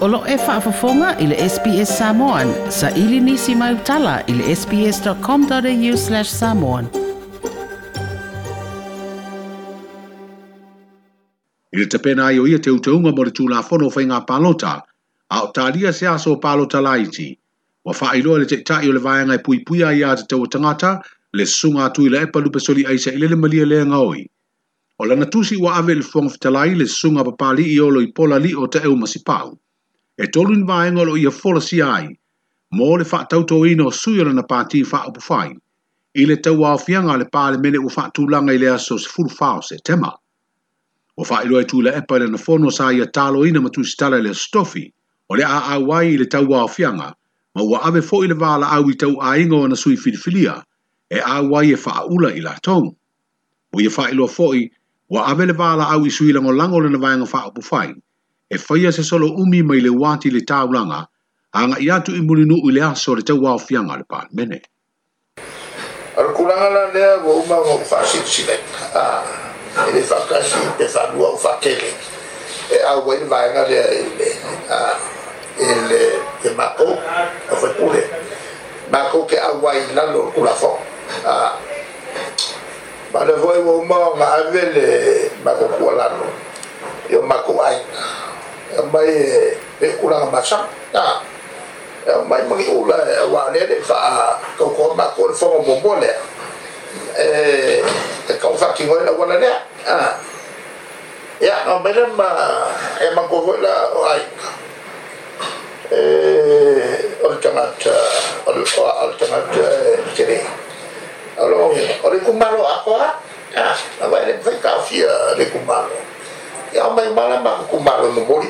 Olo e whaafafonga i le SPS Samoan sa ili nisi mai utala i le sps.com.au slash samoan. I le tapena ai o ia te utaunga mo le tūla whono whai ngā pālota, a o tālia se aso pālota laiti. Wa whaailoa le tektai o le vāyanga i pui pui ai a te tau tangata, le sunga atu i le epa lupa soli aise i le le malia le ngaui. O lana tusi wa ave le fuang fitalai le sunga papali i olo i pola li o te eu masipau. e tolu ni vāenga lo ia fola si ai, mō le wha tauto ino sui ala na pāti wha upu whai, i le tau au fianga le pāle mene u wha tūlanga i le aso se fulu whao se tema. O wha iroi tū le epa ila na fono sa ia tālo ina matu stala le stofi, o le a a wai i le tau au fianga, ma ua ave fo i le vāla au i tau a ingo na sui filifilia, e a wai e wha ula i la tōng. O e ia wha iloa fo i, ua ave le vāla au i sui lango lango le na vāenga wha upu whai, e faia se solo umi mai le wāti le tāulanga, a nga iatu i murinu i le aso le tau awhianga le pāmene. Ar kuranga la lea wa uma ngā whāsit sile, e le whakasi te whanua o e au wai vāenga lea e, e le, e le te mako, a whepule, mako ke au wai lalo kula whong, Mana foi uma ngā ave le mako kualano, e o mako aina, mai pe kula masak ta mai mai ula wa le le fa ko ko ma ko fo mo mo le e te ko fa ki ngoi la wala le ah ya no mera ma e ma ko ho la ai e o tanga ta o o tanga ta tere alo o le kumalo akora ah na vai le vai ka fia le kumalo ya mai mala ma ma kumalo no mori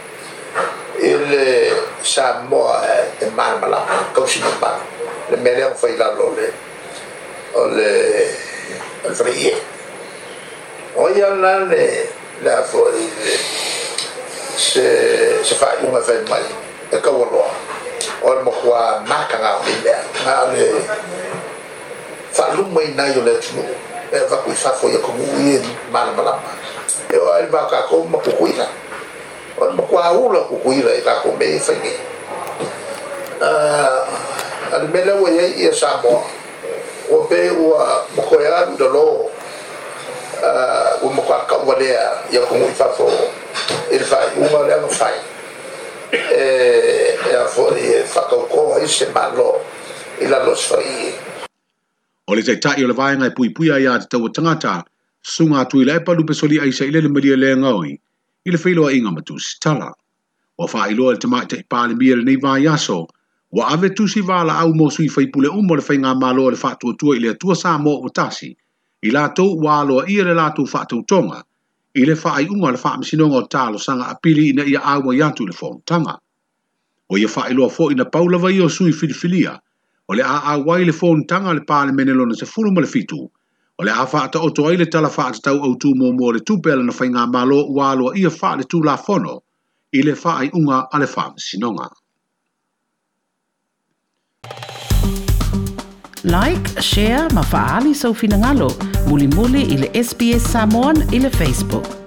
le Samoa e eh, marmala kausinapa le mele o failalo le o le freie o ia la le le afori le se se fa uma ah, fa mai e kaualoa o le mokua makaga o i mea ga o le faaluma inai o le atunuu e fakuifa foi akoguu i malamalama e o ae le vakakou makukuila kwaula kukuila ila kome fangi ali mele wa ye ia samoa wa pe wa mokoya ndolo wa mokoya kawa lea ya kumu ifafo ili fai uma lea no fai ya fori fakauko wa ise malo ila los fai o le taitai o le vaenga e pui pui a ya te tau tangata sunga atu ila e palupe soli aisa ile le melia lea ngaui i le whailoa inga matusi tala. Wa wha iloa te mai te pāle mia le nei vā yaso, wa ave tusi wāla au mō sui whaipule umo le whainga māloa le whātuatua i le atua sā mō o tasi, i lātou wāloa ia le lātou whātou tonga, i le whaai unga le whaamisinonga o tālo sanga apili ina ia awa yantu le whontanga. O ia whaeloa fo ina paulawa i o sui filifilia, o le a awai le whontanga le pāle menelona se furuma le fitu, O le hawha ata oto aile tala wha tau au tū mō mō le tūpele na whainga mālo ua alua ia wha le tū la whono i le wha ai unga a le wha sinonga. Like, share, ma faali sau finangalo, muli muli i le SBS Samoan i le Facebook.